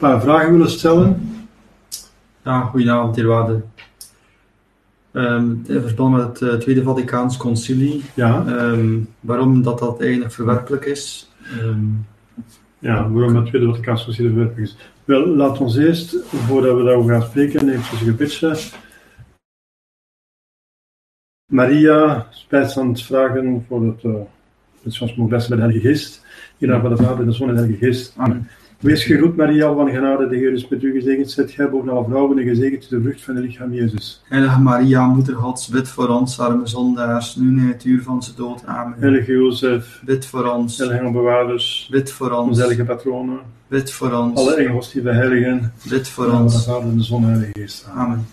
paar vragen willen stellen. Ja, goedenavond, eerwaarde. Um, in verband met het uh, Tweede Vaticaans Concilie, Ja, um, waarom dat dat eigenlijk verwerpelijk is. Um, ja waarom het Tweede Vaticaanse Concilie verwerpelijk is. Wel, laat ons eerst, voordat we daarover gaan spreken, eventjes een gebedje. Maria, spijt aan het vragen voor het, uh, het soms moet best bij de Heilige Geest. In naam van de Vader, de Zoon en de Heilige Geest. Amen. Wees gegroet, Maria, van genade, de Heer is met u gezegend. Zet gij boven alle vrouwen en gezegend de vrucht van de lichaam Jezus. Heilige Maria, Moeder Gods, bid voor ons, arme zondaars, nu in het uur van onze dood. Amen. Heilige Jozef, Bid voor ons, heilige engelbewaarders, bid voor ons, onze heilige patronen, bid voor ons, alle engels die we heiligen, bid voor de ons. Vader en de en de Heilige Geest. Amen.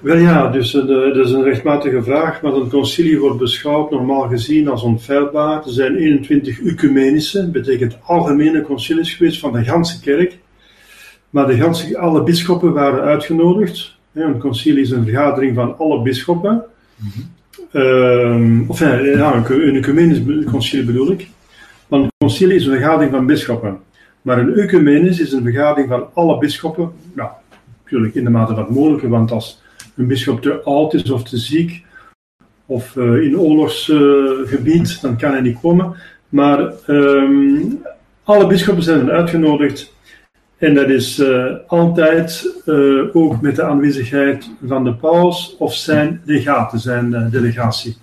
Wel ja, dus eh, dat is een rechtmatige vraag, maar een concilie wordt beschouwd normaal gezien als onfeilbaar. Er zijn 21 ecumenische, betekent algemene concilies geweest van de ganse kerk. Maar de ganse, alle bisschoppen waren uitgenodigd. Een concilie is een vergadering van alle bisschoppen. Ehm, of ja, een, een ecumenisch concilie bedoel ik. Want een concilie is een vergadering van bisschoppen. Maar een ecumenisch is een vergadering van alle bisschoppen. Nou, natuurlijk in de mate van het mogelijke, want als een bisschop te oud is of te ziek of eh, in oorlogsgebied, dan kan hij niet komen. Maar ehm, alle bisschoppen zijn uitgenodigd en dat is eh, altijd eh, ook met de aanwezigheid van de paus of zijn legaten, zijn delegatie.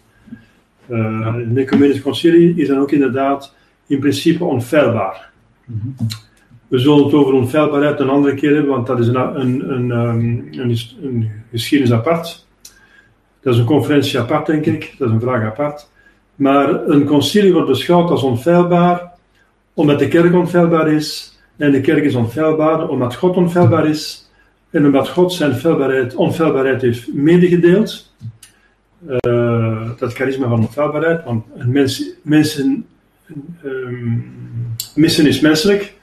Eh, Een ecumenisch concilie is dan ook inderdaad in principe onfeilbaar. We zullen het over onfeilbaarheid een andere keer hebben, want dat is een, een, een, ehm, een, een geschiedenis apart. Dat is een conferentie apart, denk ik. Dat is een vraag apart. Maar een concilie wordt beschouwd als onfeilbaar, omdat de kerk onfeilbaar is. En de kerk is onfeilbaar omdat God onfeilbaar is. En omdat God zijn feilbaarheid, onfeilbaarheid heeft medegedeeld. Eh, dat charisma van onfeilbaarheid. Want mensen, ehm, missen is menselijk.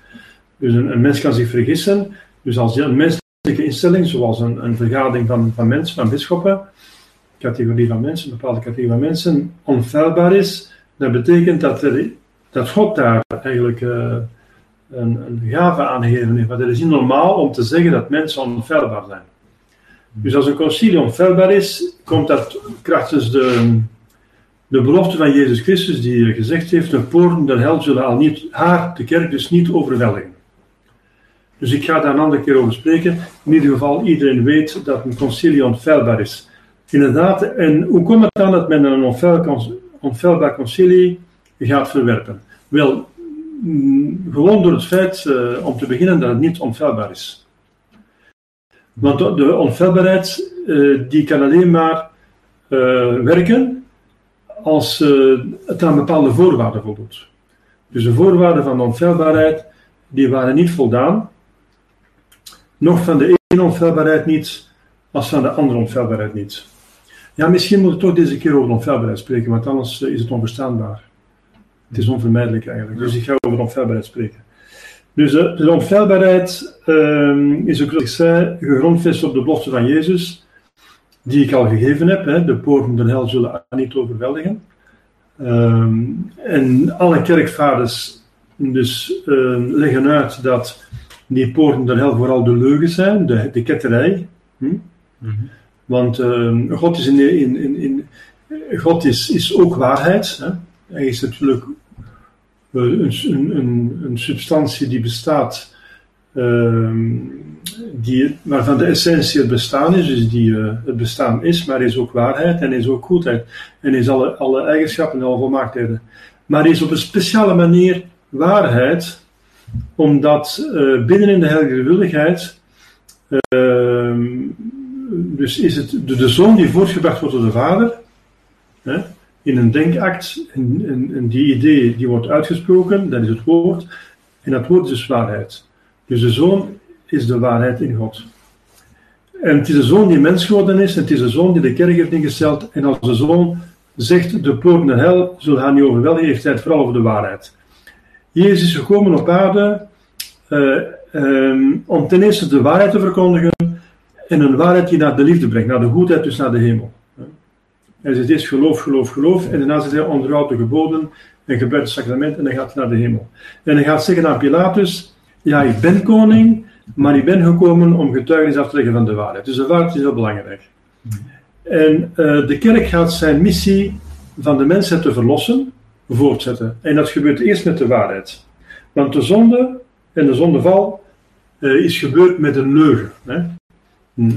Dus een, een mens kan zich vergissen. Dus als een menselijke instelling, zoals een, een vergadering van, van mensen, van bisschoppen, categorie van mensen, een bepaalde categorie van mensen, onfeilbaar is, dat betekent dat, er, dat God daar eigenlijk eh, een, een gave aan gegeven heeft. Maar het is niet normaal om te zeggen dat mensen onfeilbaar zijn. Dus als een concilie onfeilbaar is, komt dat krachtens de, de belofte van Jezus Christus, die gezegd heeft: De poorten der hel zullen al niet, haar, de kerk, dus niet overweldigen. Dus ik ga daar een andere keer over spreken. In ieder geval, iedereen weet dat een concilie onfeilbaar is. Inderdaad, en hoe komt het dan dat men een onfeil, onfeilbaar concilie gaat verwerpen? Wel, mm, gewoon door het feit, eh, om te beginnen, dat het niet onfeilbaar is. Want de- onfeilbaarheid, eh, die kan alleen maar eh, werken als het aan bepaalde voorwaarden voldoet. Dus de voorwaarden van de onfeilbaarheid, die waren niet voldaan. Nog van de ene onfeilbaarheid niet, als van de andere onfeilbaarheid niet. Ja, misschien moet ik toch deze keer over onfeilbaarheid spreken, want anders eh, is het onverstaanbaar. Het is onvermijdelijk eigenlijk. Dus ik ga over onfeilbaarheid spreken. Dus eh, de onfeilbaarheid ehm, is ook, zoals ik zei, gegrondvest op de belofte van Jezus, die ik al gegeven heb. Hè. De poorten der hel zullen niet overweldigen. Ehm, en alle kerkvaders dus, ehm, leggen uit dat die poorten der hel vooral de leugen zijn, de, de ketterij. Hm? Want ehm, God is, in, in, in, in, God is, is ook waarheid. Hè? Hij is natuurlijk eh, een, een, een, een substantie die bestaat, ehm, die, waarvan de essentie het bestaan is, dus die eh, het bestaan is, maar is ook waarheid en is ook goedheid. En is alle, alle eigenschappen en alle volmaaktheden. Maar is op een speciale manier waarheid, omdat eh, binnen in de heilige gewilligheid ehm, dus is het de, zoon die voortgebracht wordt door de vader, hè, in een denkact, en, die idee die wordt uitgesproken, dat is het woord, en dat woord is dus waarheid. Dus de zoon is de waarheid in God. En het is de zoon die mens geworden is, en het is de zoon die de kerk heeft ingesteld, en als de zoon zegt, de poorten der hel zullen haar niet overweldigen, heeft hij het vooral over de waarheid. Jezus is gekomen op aarde eh, ehm, om ten eerste de waarheid te verkondigen, en een waarheid die naar de liefde brengt, naar de goedheid, dus naar de hemel. Hij zegt eerst geloof, geloof, geloof, en daarna zegt hij onderhoud de geboden en gebruik het sacrament en dan gaat hij naar de hemel. En hij gaat zeggen aan Pilatus, ja, ik ben koning, maar ik ben gekomen om getuigenis af te leggen van de waarheid. Dus de waarheid is heel belangrijk. En uh, de kerk gaat zijn missie van de mensen te verlossen voortzetten. En dat gebeurt eerst met de waarheid. Want de zonde en de zondeval uh, is gebeurd met een leugen. Hè?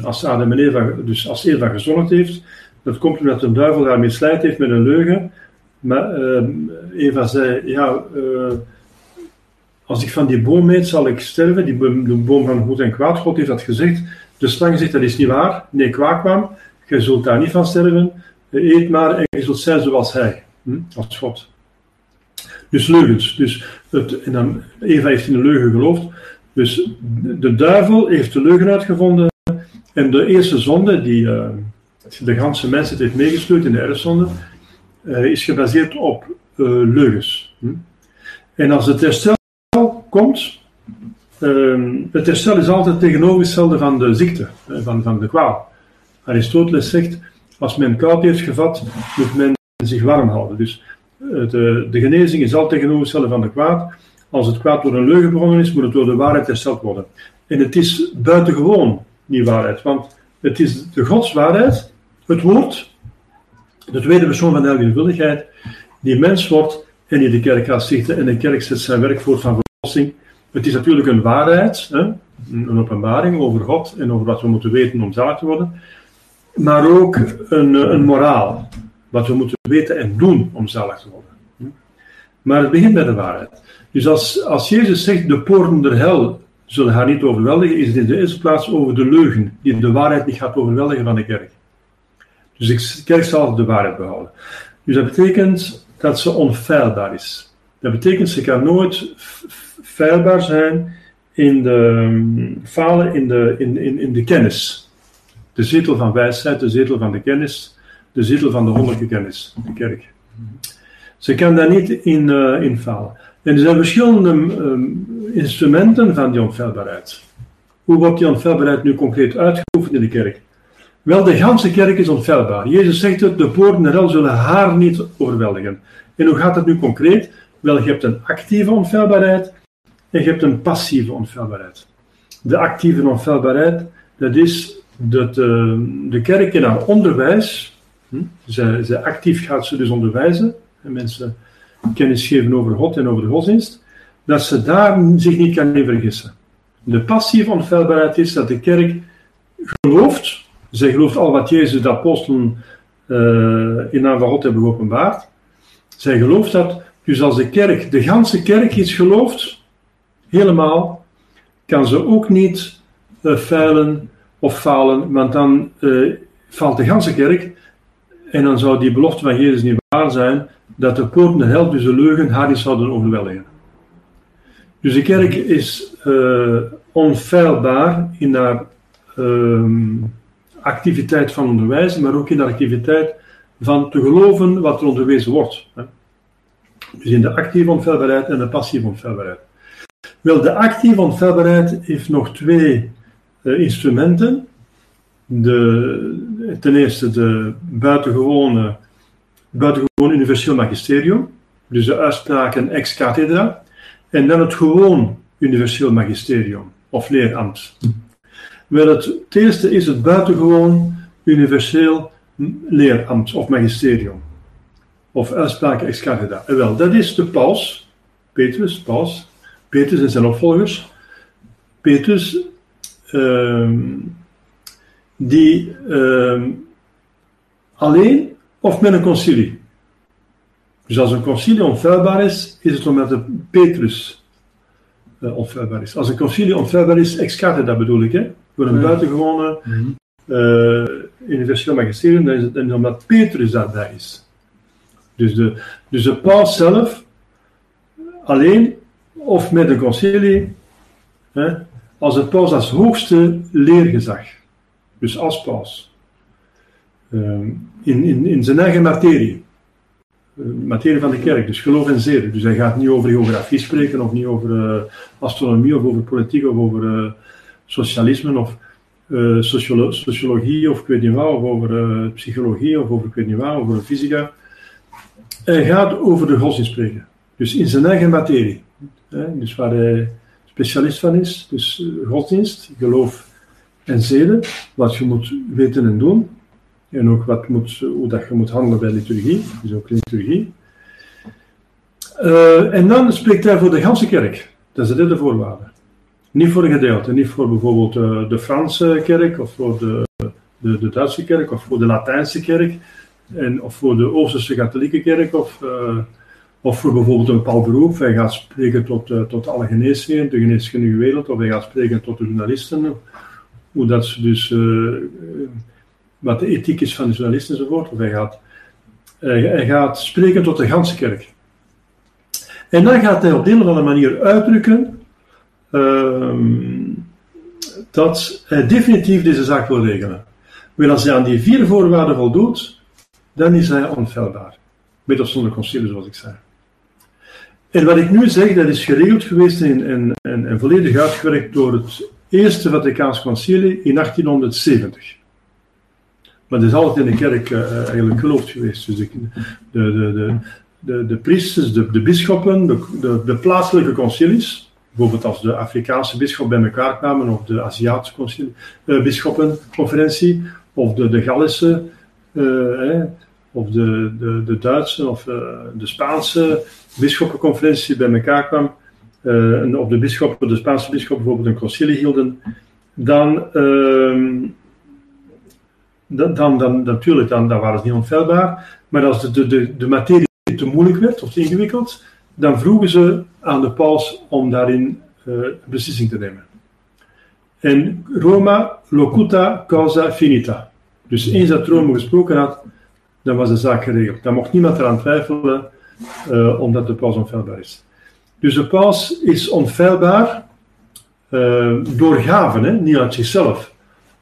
Als Adam en Eva, dus als Eva gezondigd heeft, dat komt omdat de duivel haar misleid heeft met een leugen. Maar uh, Eva zei, ja, als ik van die boom eet, zal ik sterven. Die boom, de boom van goed en kwaad, God heeft dat gezegd. De slang zegt, dat is niet waar. Nee, kwaad. Je zult daar niet van sterven. Eet maar en je zult zijn zoals hij. Hm? Als God. Dus leugens. Dus het, en dan, Eva heeft in de leugen geloofd. Dus de duivel heeft de leugen uitgevonden. En de eerste zonde, die uh, de ganse mensheid heeft meegesleurd in de erfzonde, uh, is gebaseerd op uh, leugens. Hm? En als het herstel komt, het herstel is altijd tegenovergestelde van de ziekte, van, van de kwaal. Aristoteles zegt, als men koud heeft gevat, moet men zich warm houden. Dus de, de genezing is altijd tegenovergestelde van de kwaad. Als het kwaad door een leugen begonnen is, moet het door de waarheid hersteld worden. En het is buitengewoon die waarheid, want het is de godswaarheid, het woord, de tweede persoon van de helgevuldigheid, die mens wordt en die de kerk gaat stichten en de kerk zet zijn werk voor van verlossing. Het is natuurlijk een waarheid, hè? een openbaring over God en over wat we moeten weten om zalig te worden, maar ook een, een moraal, wat we moeten weten en doen om zalig te worden. Maar het begint met de waarheid. Dus als, als Jezus zegt, de poorten der hel zullen haar niet overweldigen, is het in de eerste plaats over de leugen, die de waarheid niet gaat overweldigen van de kerk. Dus de kerk zal de waarheid behouden. Dus dat betekent dat ze onfeilbaar is. Dat betekent ze kan nooit feilbaar zijn in de falen in de, in, in, in de kennis. De zetel van wijsheid, de zetel van de kennis, de zetel van de honderdste kennis, de kerk. Ze kan daar niet in, uh, in falen. En er zijn verschillende um, instrumenten van die onfeilbaarheid. Hoe wordt die onfeilbaarheid nu concreet uitgeoefend in de kerk? Wel, de ganse kerk is onfeilbaar. Jezus zegt het, de poorten der hel zullen haar niet overweldigen. En hoe gaat dat nu concreet? Wel, je hebt een actieve onfeilbaarheid en je hebt een passieve onfeilbaarheid. De actieve onfeilbaarheid, dat is dat de, eh, de kerk in haar onderwijs, hm, zij, zij actief gaat ze dus onderwijzen, en mensen kennis geven over God en over de godsdienst, dat ze daar zich niet kan in vergissen. De passieve onfeilbaarheid is dat de kerk gelooft, zij gelooft al wat Jezus de apostelen uh, in naam van God hebben geopenbaard, zij gelooft dat, dus als de kerk, de ganse kerk iets gelooft, helemaal, kan ze ook niet uh, feilen of falen, want dan uh, valt de ganse kerk en dan zou die belofte van Jezus niet waar zijn, dat de poorten de dus de leugen, haar niet zouden overweldigen. Dus de kerk is uh, onfeilbaar in haar uh, activiteit van onderwijzen, maar ook in de activiteit van te geloven wat er onderwezen wordt. Hè. Dus in de actieve onfeilbaarheid en de passieve onfeilbaarheid. Wel, de actieve onfeilbaarheid heeft nog twee uh, instrumenten. De, ten eerste de buitengewone, buitengewoon universeel magisterium, dus de uitspraken ex cathedra, en dan het gewoon universeel magisterium of leerambt. Wel, het eerste is het buitengewoon universeel leerambt of magisterium, of uitspraken ex cathedra. En wel, dat is de paus, Petrus, paus, Petrus en zijn opvolgers. Petrus, uh, die uh, alleen of met een concilie. Dus als een concilie onfeilbaar is, is het omdat de Petrus uh, onfeilbaar is. Als een concilie onfeilbaar is, ex cathedra bedoel ik, hè, voor een ja. buitengewone mm uh, universeel magisterium, dan is het dan omdat Petrus daarbij is. Dus de, dus de paus zelf alleen of met een concilie, hè, als het paus als hoogste leergezag, dus als paus, um, in, in, in zijn eigen materie, uh, materie van de kerk, dus geloof en zeden. Dus hij gaat niet over geografie spreken, of niet over uh, astronomie, of over politiek, of over uh, socialisme, of sociolo sociologie, of ik weet niet wat, of over psychologie, of over ik weet niet wat, over fysica. Hij gaat over de godsdienst spreken. Dus in zijn eigen materie. Hè? Dus waar hij specialist van is. Dus godsdienst, geloof en zeden, wat je moet weten en doen. En ook wat moet, hoe dat je moet handelen bij liturgie, dus ook liturgie. Uh, en dan spreekt hij voor de ganse kerk. Dat is de derde voorwaarde. Niet voor een gedeelte, niet voor bijvoorbeeld uh, de Franse kerk of voor de, de, de, Duitse kerk of voor de Latijnse kerk en, of voor de Oosterse katholieke kerk of, uh, of voor bijvoorbeeld een bepaald beroep. Hij gaat spreken tot, tot alle geneesheeren, de geneeskundige wereld, of hij gaat spreken tot de journalisten. Hoe dat ze dus, wat de ethiek is van de journalisten enzovoort. Of hij gaat, hij gaat spreken tot de ganse kerk. En dan gaat hij op een of andere manier uitdrukken uh, dat hij definitief deze zaak wil regelen. Maar als hij aan die vier voorwaarden voldoet, dan is hij onfeilbaar. Met of zonder concilie, zoals ik zei. En wat ik nu zeg, dat is geregeld geweest en, en volledig uitgewerkt door het Eerste Vaticaans Concilie in 1870. Maar dat is altijd in de kerk uh, eigenlijk geloofd geweest. Dus de, de, de, de, de, priesters, de, de bisschoppen, de, de, de, plaatselijke concilies, bijvoorbeeld als de Afrikaanse bisschop bij elkaar kwamen, of de Aziatische uh, bisschoppenconferentie, of de, de Gallische, of de, de, de Duitse of de Spaanse bisschoppenconferentie bij elkaar kwam, of de bisschoppen, de Spaanse bisschoppen bijvoorbeeld een concilie hielden, dan, ehm, dan, dan, dan, natuurlijk, dan, waren ze niet onfeilbaar, maar als de, de, de, materie te moeilijk werd of te ingewikkeld, dan vroegen ze aan de paus om daarin een beslissing te nemen. En Roma locuta causa finita. Dus eens dat Rome gesproken had, dan was de zaak geregeld. Dan mocht niemand eraan twijfelen, uh, omdat de paus onfeilbaar is. Dus de paus is onfeilbaar uh, door gaven, hè? niet uit zichzelf.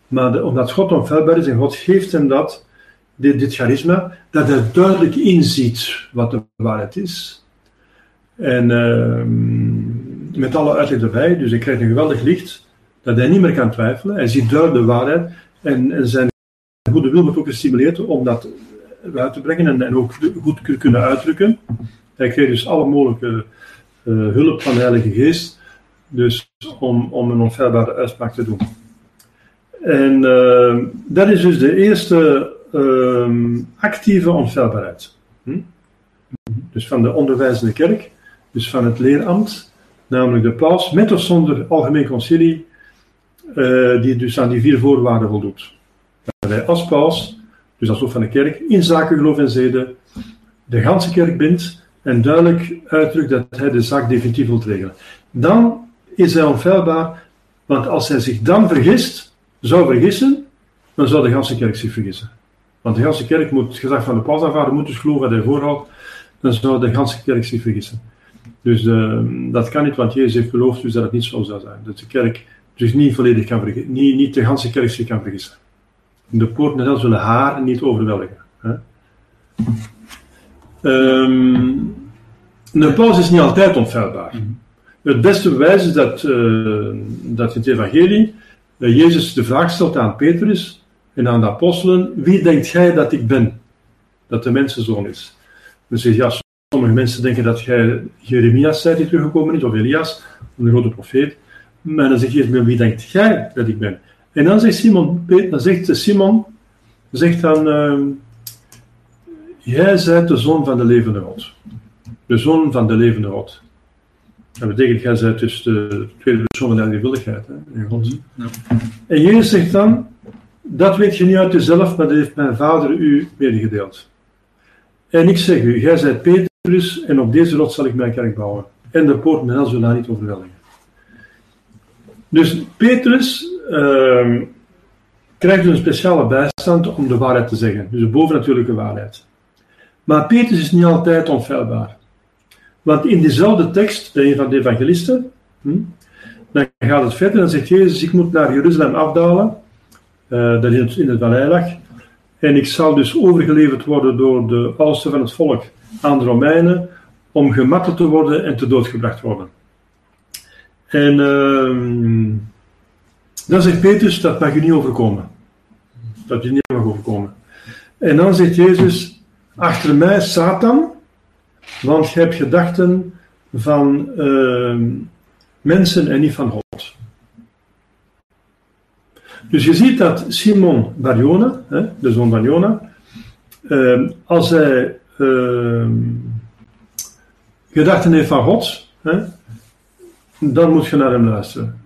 Maar omdat God onfeilbaar is en God geeft hem dat, dit, charisma, dat hij duidelijk inziet wat de waarheid is. En uh, met alle uitleg erbij, dus hij krijgt een geweldig licht, dat hij niet meer kan twijfelen. Hij ziet duidelijk de waarheid en, zijn goede wil wordt ook gestimuleerd om dat uit te brengen en, en ook goed te kunnen uitdrukken. Hij krijgt dus alle mogelijke hulp van de Heilige Geest, dus om, om een onfeilbare uitspraak te doen. En uh, dat is dus de eerste um, actieve onfeilbaarheid. Hm? Dus van de onderwijzende kerk, dus van het leerambt, namelijk de paus, met of zonder algemeen concilie, uh, die dus aan die vier voorwaarden voldoet. Dat als paus, dus als hoofd van de kerk, in zaken geloof en zeden, de ganse kerk bindt en duidelijk uitdrukt dat hij de zaak definitief wil regelen. Dan is hij onfeilbaar, want als hij zich dan vergist, zou vergissen, dan zou de ganse kerk zich vergissen. Want de ganse kerk moet het gezag van de paus aanvaarden, moet dus geloven wat hij voorhoudt, dan zou de ganse kerk zich vergissen. Dus uh, dat kan niet, want Jezus heeft beloofd dus dat het niet zo zou zijn. Dat de kerk dus niet volledig kan vergissen, niet, niet de ganse kerk zich kan vergissen. De poorten dan zullen haar niet overweldigen. Hè? Um, de paus is niet altijd onfeilbaar. Het beste bewijs is dat, uh, dat in het evangelie uh, Jezus de vraag stelt aan Petrus, en aan de apostelen, wie denkt jij dat ik ben? Dat de mensenzoon is. Dan zegt ja, sommige mensen denken dat jij Jeremias zijt die teruggekomen is, of Elias, een grote profeet. Maar dan zegt Jezus, wie denkt jij dat ik ben? En dan zegt Simon, dan zegt Simon, zegt dan, uh, jij zijt de zoon van de levende God. De zoon van de levende God. Dat betekent, jij zijt dus de tweede persoon van de hè, God. Ja. En Jezus zegt dan, dat weet je niet uit jezelf, maar dat heeft mijn vader u medegedeeld. En ik zeg u, jij zijt Petrus, en op deze rot zal ik mijn kerk bouwen. En de poort met hel zullen haar niet overweldigen. Dus Petrus uh, krijgt een speciale bijstand om de waarheid te zeggen. Dus de bovennatuurlijke waarheid. Maar Petrus is niet altijd onfeilbaar. Want in diezelfde tekst, een van de evangelisten, hm, dan gaat het verder en zegt Jezus, ik moet naar Jeruzalem afdalen uh, dat in het, in het vallei lag. En ik zal dus overgeleverd worden door de oudsten van het volk aan de Romeinen om gemarteld te worden en te doodgebracht worden. En uh, dan zegt Petrus, dat mag je niet overkomen. Dat je niet mag overkomen. En dan zegt Jezus, achter mij Satan, want je hebt gedachten van, uh, mensen en niet van God. Dus je ziet dat Simon Barjona, de zoon van Jona, ehm, als hij ehm, gedachten heeft van God, dan moet je naar hem luisteren.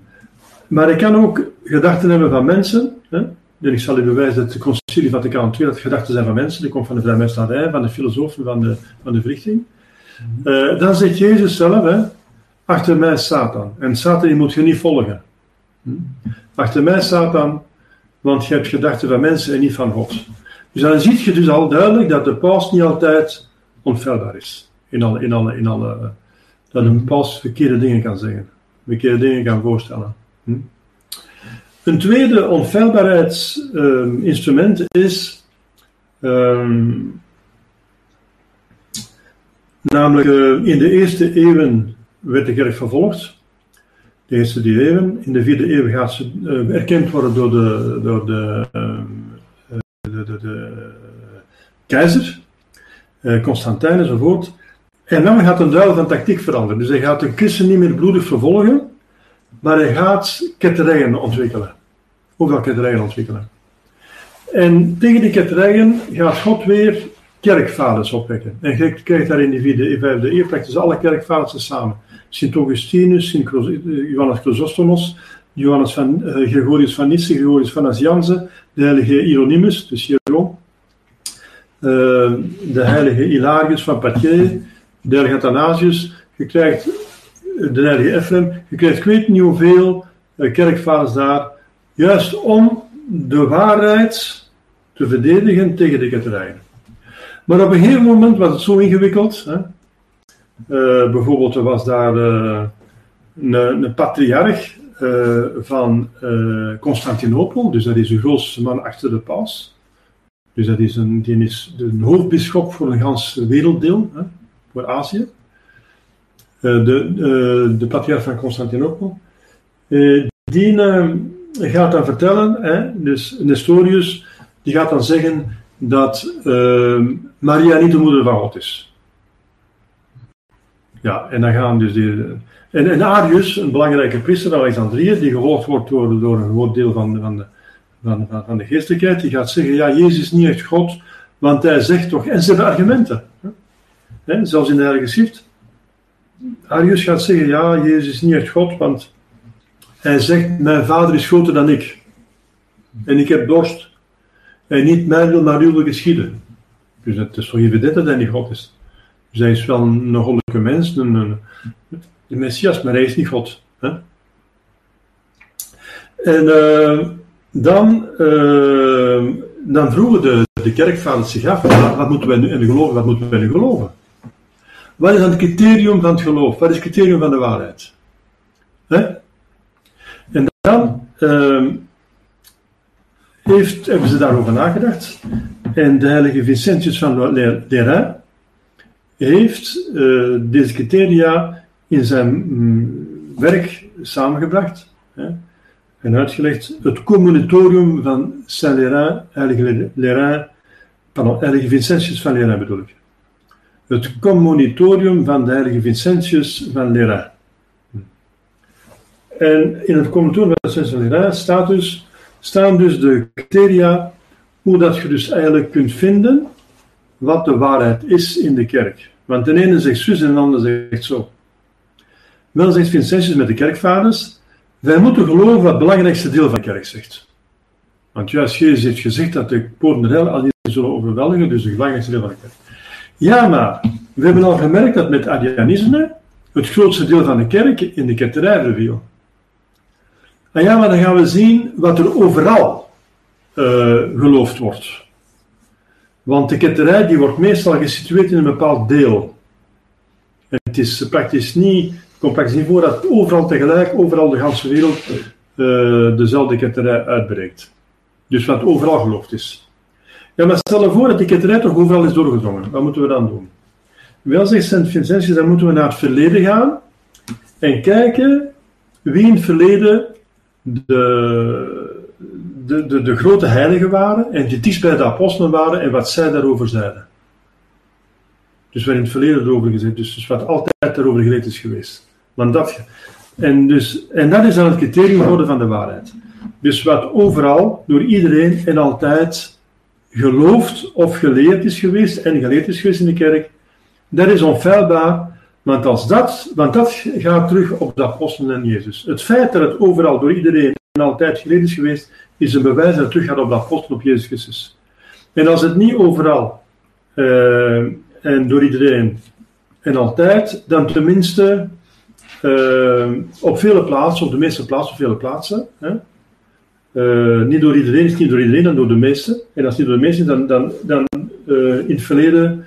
Maar hij kan ook gedachten hebben van mensen. Hè? En ik zal u bewijzen dat de Concilie Vaticaan II dat gedachten zijn van mensen. Die komt van de vrijmetselarij, van de filosofen, van de, van de verrichting. Uh, dan zegt Jezus zelf, hè, achter mij Satan. En Satan die moet je niet volgen. Hm? Achter mij Satan, want je hebt gedachten van mensen en niet van God. Dus dan zie je dus al duidelijk dat de paus niet altijd onfeilbaar is. In alle, in alle, in alle, dat een paus verkeerde dingen kan zeggen. Verkeerde dingen kan voorstellen. Hm? Een tweede onfeilbaarheidsinstrument is um, namelijk uh, in de eerste eeuwen werd de kerk vervolgd. De eerste drie eeuwen. In de vierde eeuw gaat ze uh, erkend worden door de, door de, uh, de, de, de keizer, Constantijn enzovoort. En dan gaat een duidelijk van tactiek veranderen. Dus hij gaat de christen niet meer bloedig vervolgen, maar hij gaat ketterijen ontwikkelen. Hoeveel ketterijen ontwikkelen. En tegen die ketterijen gaat God weer kerkvaders opwekken. En je krijgt daar in de vijfde eeuw praktisch alle kerkvaders samen. Sint Augustinus, Sint Johannes Chrysostomos, Johannes van, uh, Gregorius van Nysse, Gregorius van Nazianze, de heilige Hieronymus, dus Hieron, uh, de heilige Hilarius van Poitiers, de heilige Athanasius. Je krijgt de heilige Ephraim, je krijgt ik weet niet hoeveel uh, kerkvaders daar, juist om de waarheid te verdedigen tegen de ketterijen. Maar op een gegeven moment was het zo ingewikkeld. Hè? Uh, bijvoorbeeld, er was daar uh, een, een, patriarch van Constantinopel, dus dat is de grootste man achter de paus. Dus dat is een, die is de hoofdbisschop voor een gans werelddeel, hè, voor Azië. De, de patriarch van Constantinopel. die gaat dan vertellen, hè, dus Nestorius, die gaat dan zeggen dat uh, Maria niet de moeder van God is. Ja, en dan gaan dus die. En, en Arius, een belangrijke priester Alexandrië, die gevolgd wordt door, door een groot deel van, van, de, van, van, de geestelijkheid, die gaat zeggen: ja, Jezus is niet echt God, want hij zegt toch. En ze hebben argumenten. Hè? Zelfs in de Heilige Schrift. Arius gaat zeggen: ja, Jezus is niet echt God, want hij zegt: Mijn vader is groter dan ik. En ik heb dorst. En niet mijn wil, maar uw geschieden. Dus het is toch evident dat hij niet God is. Dus hij is wel een goddelijke mens, een, een, de Messias, maar hij is niet God. Hè? En uh, dan, uh, dan vroegen de, de kerkvaders zich af, wat moeten wij nu in geloven, wat moeten wij nu geloven? Wat is dan het criterium van het geloof? Wat is het criterium van de waarheid? En dan... Uh, heeft, hebben ze daarover nagedacht. En de heilige Vincentius van Lerain heeft uh, deze criteria in zijn mm, werk samengebracht hè, en uitgelegd. Het combinatorium van Saint-Lerain, heilige Lerain, pardon, heilige Vincentius van Lerain bedoel ik. Het commonitorium van de heilige Vincentius van Lerain. En in het commonitorium van Vincentius van Lerain staat dus staan dus de criteria hoe dat je dus eigenlijk kunt vinden wat de waarheid is in de kerk. Want de ene zegt zus en de ander zegt zo. Wel zegt Vincentius met de kerkvaders, wij moeten geloven wat het belangrijkste deel van de kerk zegt. Want juist Jezus heeft gezegd dat de poorten der hel al zullen overweldigen, dus het belangrijkste deel van de kerk. Ja, maar we hebben al gemerkt dat met Arianisme het grootste deel van de kerk in de ketterij verviel. En ja, maar dan gaan we zien wat er overal uh, geloofd wordt. Want de ketterij die wordt meestal gesitueerd in een bepaald deel. Het is praktisch niet, komt praktisch niet voor dat overal tegelijk, overal de hele wereld, uh, dezelfde ketterij uitbreekt. Dus wat overal geloofd is. Ja, maar stel je voor dat die ketterij toch overal is doorgedrongen. Wat moeten we dan doen? Wel zegt Sint Vincentius, dan moeten we naar het verleden gaan en kijken wie in het verleden de, de, de, de grote heiligen waren en die bij de apostelen waren en wat zij daarover zeiden. Dus wat in het verleden erover gezegd, dus, dus wat altijd daarover geleerd is geweest. Want dat, En, dus, en dat is dan het criterium geworden van de waarheid. Dus wat overal, door iedereen en altijd geloofd of geleerd is geweest en geleerd is geweest in de kerk, dat is onfeilbaar, want, als dat, want dat gaat terug op de apostelen en Jezus. Het feit dat het overal door iedereen en altijd geleerd is geweest, is een bewijs dat het terug gaat op de apostelen op Jezus Christus. En als het niet overal uh, en door iedereen en altijd, dan tenminste uh, op vele plaatsen, op de meeste plaatsen, op vele plaatsen. Hè? Uh, niet door iedereen, is niet door iedereen, dan door de meeste. En als niet door de meeste, dan, dan, dan in het verleden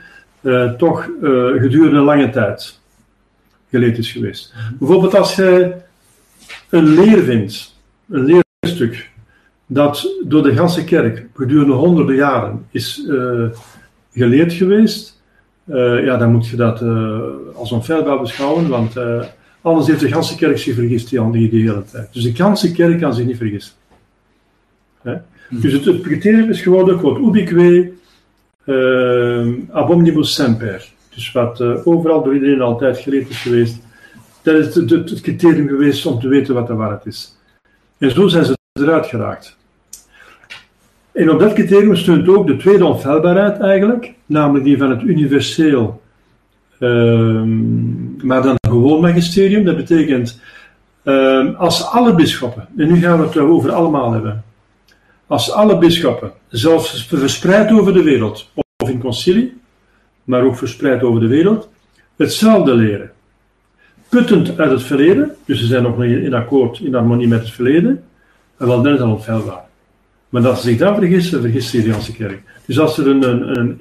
toch gedurende lange tijd geleerd is geweest. Bijvoorbeeld als je een leer vindt, een leerstuk, dat door de ganse kerk gedurende honderden jaren is uh, geleerd geweest, uh, ja, dan moet je dat uh, als onfeilbaar beschouwen, want anders heeft de ganse kerk zich vergist die, die hele tijd. Dus de ganse kerk kan zich niet vergissen. Hè? Hmm. Dus het, het, criterium is geworden, quod ubique ab omnibus semper. Dus wat overal door iedereen altijd geleerd is geweest, dat is het, het, het criterium geweest om te weten wat de waarheid is. En zo zijn ze eruit geraakt. En op dat criterium steunt ook de tweede onfeilbaarheid eigenlijk, namelijk die van het universeel, uh, maar dan gewoon magisterium. Dat betekent, uh, als alle bisschoppen, en nu gaan we het over allemaal hebben, als alle bisschoppen, zelfs verspreid over de wereld, of in concilie, maar ook verspreid over de wereld, hetzelfde leren. Puttend uit het verleden, dus ze zijn nog niet in akkoord, in harmonie met het verleden, en wel dat onfeilbaar. Maar als ze zich dan vergissen, vergist de Syriaanse kerk. Dus als er een. een,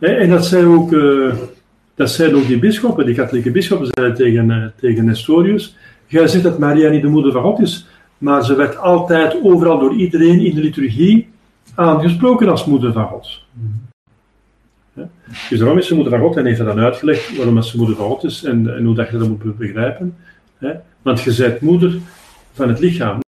en dat zijn ook. Uh, dat zijn ook die bisschoppen, die katholieke bisschoppen zeiden tegen, uh, tegen Nestorius. Jij zegt dat Maria niet de moeder van God is, maar ze werd altijd overal door iedereen in de liturgie aangesproken als moeder van God. Ja? Dus daarom is ze moeder van God en heeft hij dan uitgelegd waarom ze moeder van God is en, en hoe dat je dat moet begrijpen. Hè? Want je bent moeder van het lichaam.